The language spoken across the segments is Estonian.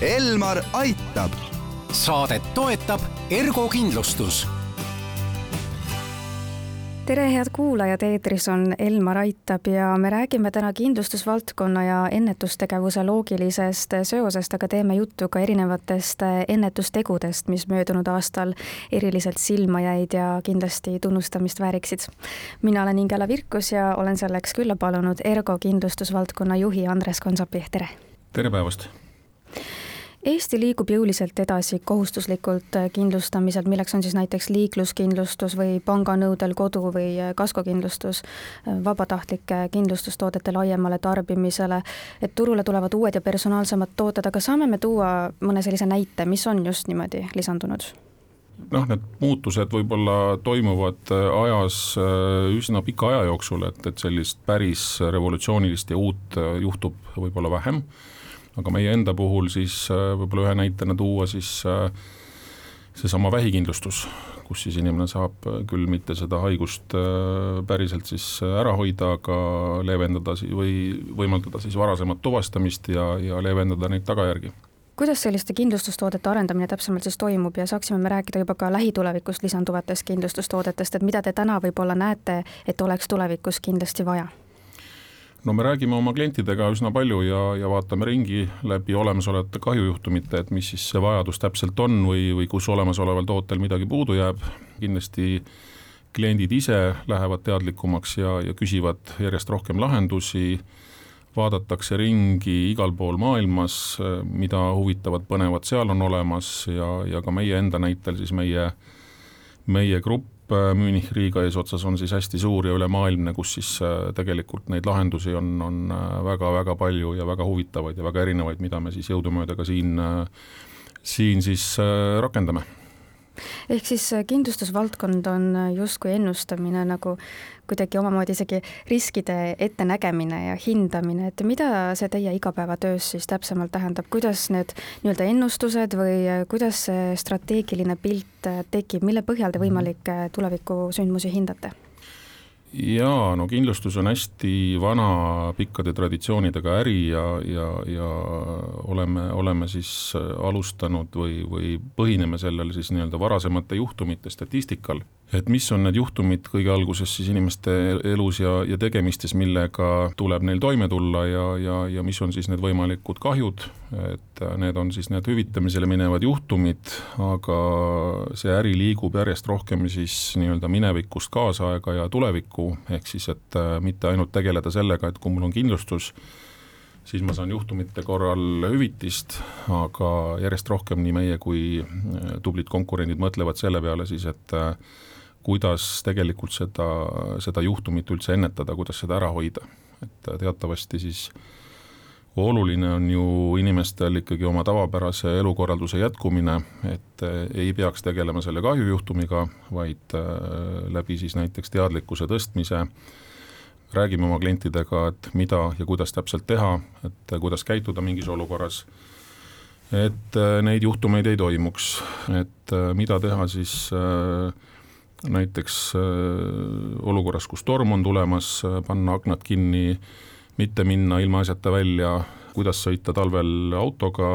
Elmar aitab. saadet toetab Ergo kindlustus tere, head kuulajad, eetris on Elmar Aitab ja me räägime täna kindlustusvaldkonna ja ennetustegevuse loogilisest seosest, aga teeme juttu ka erinevatest ennetustegudest, mis möödunud aastal eriliselt silma jäid ja kindlasti tunnustamist vääriksid. mina olen Ingela Virkus ja olen selleks külla palunud Ergo kindlustusvaldkonna juhi Andres Konsapi, tere! tere päevast! Eesti liigub jõuliselt edasi kohustuslikult äh, kindlustamiselt, milleks on siis näiteks liikluskindlustus või panganõudel kodu või äh, kaskokindlustus, äh, vabatahtlike kindlustustoodete laiemale tarbimisele, et turule tulevad uued ja personaalsemad tooted, aga saame me tuua mõne sellise näite, mis on just niimoodi lisandunud? noh, need muutused võib-olla toimuvad ajas üsna pika aja jooksul, et, et sellist päris revolutsioonilist ja uut juhtub võib-olla vähem aga meie enda puhul siis äh, võib-olla ühe näitena tuua siis äh, seesama vähikindlustus, kus siis inimene saab äh, küll mitte seda haigust päriselt siis ära hoida, aga leevendada või võimaldada siis varasemat tuvastamist ja, ja leevendada neid tagajärgi kuidas selliste kindlustustoodete arendamine täpsemalt siis toimub ja saaksime me rääkida juba ka lähitulevikus lisanduvatest kindlustustoodetest, et mida te täna võib-olla näete, et oleks tulevikus kindlasti vaja? No me räägime oma klientidega üsna palju ja, ja vaatame ringi läbi olemasolevate kahjujuhtumite, et mis siis see vajadus täpselt on või, või kus olemasoleval tootel midagi puudu jääb, kindlasti kliendid ise lähevad teadlikumaks ja, ja küsivad järjest rohkem lahendusi, vaadatakse ringi igal pool maailmas, mida huvitavat, põnevat seal on olemas ja, ja ka meie enda näitel siis meie, meie grupp Äh, Münich Riiga eesotsas on siis hästi suur ja ülemaailmne, kus siis äh, tegelikult neid lahendusi on, on väga-väga äh, palju ja väga huvitavaid ja väga erinevaid, mida me siis jõudumööda ka siin, siin siis rakendame ehk siis kindlustusvaldkond on justkui ennustamine nagu kuidagi omamoodi isegi riskide ettenägemine ja hindamine, et mida see teie igapäevatöös siis täpsemalt tähendab, kuidas need nii-öelda ennustused või kuidas see strateegiline pilt tekib, mille põhjal te võimalikke tulevikusündmusi hindate? Jaa, no kindlustus on hästi vana pikkade traditsioonidega äri ja, ja, ja oleme, oleme siis alustanud või, või põhineme sellel siis nii-öelda varasemate juhtumite statistikal et mis on need juhtumid kõige alguses siis inimeste elus ja, ja tegemistes, millega tuleb neil toime tulla ja, ja, ja mis on siis need võimalikud kahjud, et need on siis need hüvitamisele minevad juhtumid, aga see äri liigub järjest rohkem siis nii-öelda minevikust kaasaega ja tulevikku, ehk siis et äh, mitte ainult tegeleda sellega, et kui mul on kindlustus, siis ma saan juhtumite korral hüvitist, aga järjest rohkem nii meie kui äh, tublid konkurendid mõtlevad selle peale siis, et äh, kuidas tegelikult seda, seda juhtumit üldse ennetada, kuidas seda ära hoida, et teatavasti siis oluline on ju inimestel ikkagi oma tavapärase elukorralduse jätkumine, et ei peaks tegelema selle kahjujuhtumiga, vaid äh, läbi siis näiteks teadlikkuse tõstmise räägime oma klientidega, et mida ja kuidas täpselt teha, et kuidas käituda mingis olukorras, et äh, neid juhtumeid ei toimuks, et äh, mida teha siis äh, näiteks olukorras, kus torm on tulemas, panna aknad kinni, mitte minna ilmaasjata välja, kuidas sõita talvel autoga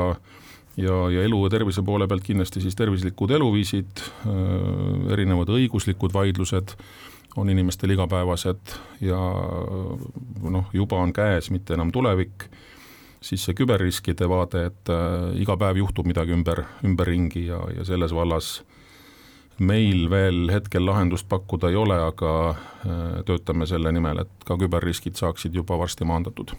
ja, ja elu ja tervise poole pealt kindlasti siis tervislikud eluviisid, äh, erinevad õiguslikud vaidlused on inimestel igapäevased ja noh, juba on käes, mitte enam tulevik, siis see küberriskide vaade, et iga päev juhtub midagi ümber, ümberringi ja, ja selles vallas meil veel hetkel lahendust pakkuda ei ole, aga äh, töötame selle nimel, et ka küberriskid saaksid juba varsti maandatud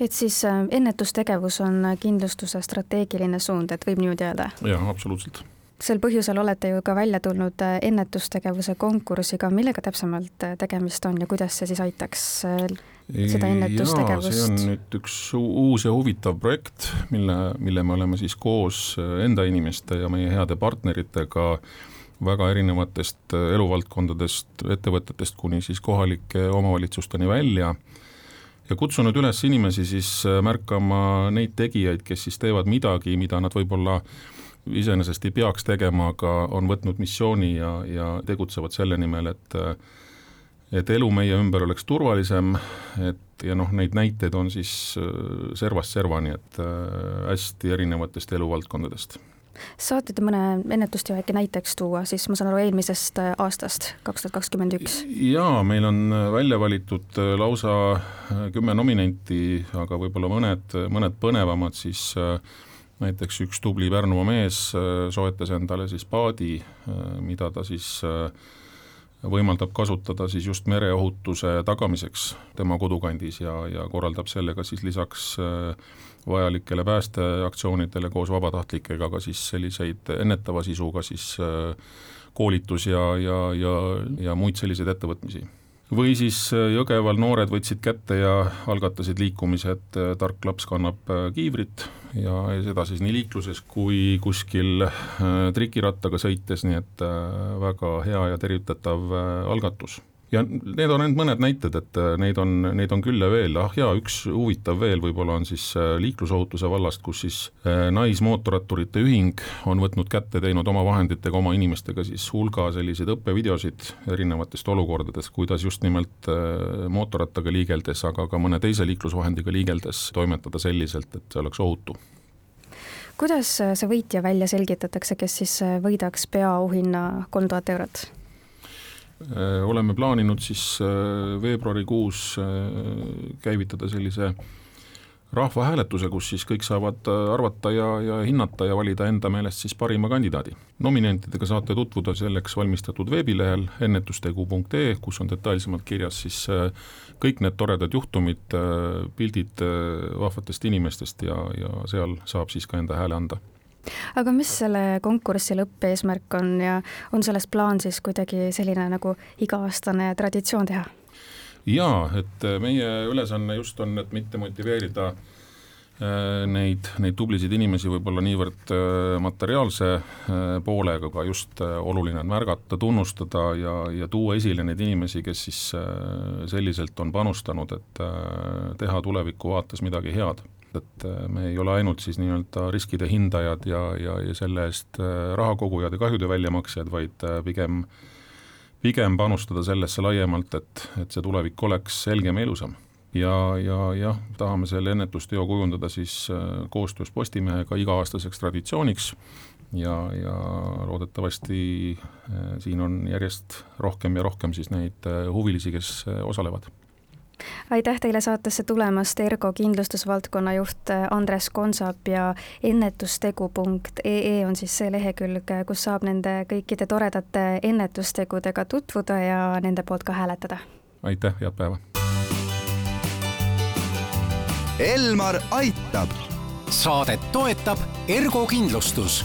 et siis äh, ennetustegevus on kindlustuse strateegiline suund, et võib niimoodi öelda? jah, absoluutselt. sel põhjusel olete ju ka välja tulnud äh, ennetustegevuse konkursiga, millega täpsemalt tegemist on ja kuidas see siis aitaks seda ennetustegevust? see on nüüd üks uus ja huvitav projekt, mille, mille me oleme siis koos enda inimeste ja meie heade partneritega äh, väga erinevatest äh, eluvaldkondadest, ettevõtetest kuni siis kohalike omavalitsusteni välja ja kutsunud üles inimesi siis äh, märkama neid tegijaid, kes siis teevad midagi, mida nad võib-olla iseenesest ei peaks tegema, aga on võtnud missiooni ja, ja tegutsevad selle nimel, et et elu meie ümber oleks turvalisem, et ja noh, neid näiteid on siis servast servani, et hästi erinevatest eluvaldkondadest saate te mõne ennetusteo äkki näiteks tuua, siis ma saan aru eelmisest äh, aastast, kaks tuhat kakskümmend üks? jaa, meil on äh, välja valitud äh, lausa kümme nominenti, aga võib-olla mõned, mõned põnevamad siis näiteks üks tubli Pärnumaa mees soetas endale siis paadi, mida ta siis võimaldab kasutada siis just mereohutuse tagamiseks tema kodukandis ja, ja korraldab sellega siis lisaks vajalikele päästeaktsioonidele koos vabatahtlikega ka siis selliseid ennetava sisuga siis koolitus ja, ja, ja, ja muid selliseid ettevõtmisi või siis Jõgeval noored võtsid kätte ja algatasid liikumise, et tark laps kannab kiivrit ja seda siis nii liikluses kui kuskil trikirattaga sõites, nii et väga hea ja tervitatav algatus ja need on ainult mõned näited, et äh, neid on, neid on küll ja veel, ah jaa, üks huvitav veel võib-olla on siis äh, liiklusohutuse vallast, kus siis äh, Naismootorratturite Ühing on võtnud kätte, teinud oma vahenditega, oma inimestega siis hulga selliseid õppevideosid erinevatest olukordadest, kuidas just nimelt mootorrattaga liigeldes, aga ka mõne teise liiklusvahendiga liigeldes toimetada selliselt, et see oleks ohutu kuidas see võitja välja selgitatakse, kes siis võidaks peaauhinna kolm tuhat eurot? Äh, oleme plaaninud siis äh, veebruarikuus äh, käivitada sellise rahvahääletuse, kus siis kõik saavad arvata ja, ja hinnata ja valida enda meelest siis parima kandidaadi. nominentidega saate tutvuda selleks valmistatud veebilehel ennetustegu.ee, kus on detailsemalt kirjas siis kõik need toredad juhtumid, pildid vahvatest inimestest ja, ja seal saab siis ka enda hääle anda aga mis selle konkursi lõppeesmärk on ja on sellest plaan siis kuidagi selline nagu iga-aastane traditsioon teha? jaa, et äh, meie ülesanne just on, et mitte motiveerida äh, neid, neid tublisid inimesi võib-olla niivõrd äh, materiaalse poolega, aga just oluline on märgata, tunnustada ja, ja tuua esile neid inimesi, kes siis selliselt on panustanud, et teha tuleviku vaates midagi head et äh, me ei ole ainult siis nii-öelda riskide hindajad ja, ja, ja selle eest äh, rahakogujad ja kahjude väljamaksjad, vaid äh, pigem, pigem panustada sellesse laiemalt, et, et see tulevik oleks selgem ja ilusam. ja, ja jah, tahame selle ennetusteo kujundada siis koostöös Postimehega iga-aastaseks traditsiooniks ja, ja loodetavasti siin on järjest rohkem ja rohkem siis neid huvilisi, kes osalevad aitäh teile saatesse tulemast, Ergo kindlustusvaldkonna juht äh, Andres Konsap ja ennetustegu.ee on siis see lehekülg, kus saab nende kõikide toredate ennetustegudega tutvuda ja nende poolt ka hääletada. aitäh, head päeva! Elmar aitab. saadet toetab Ergo kindlustus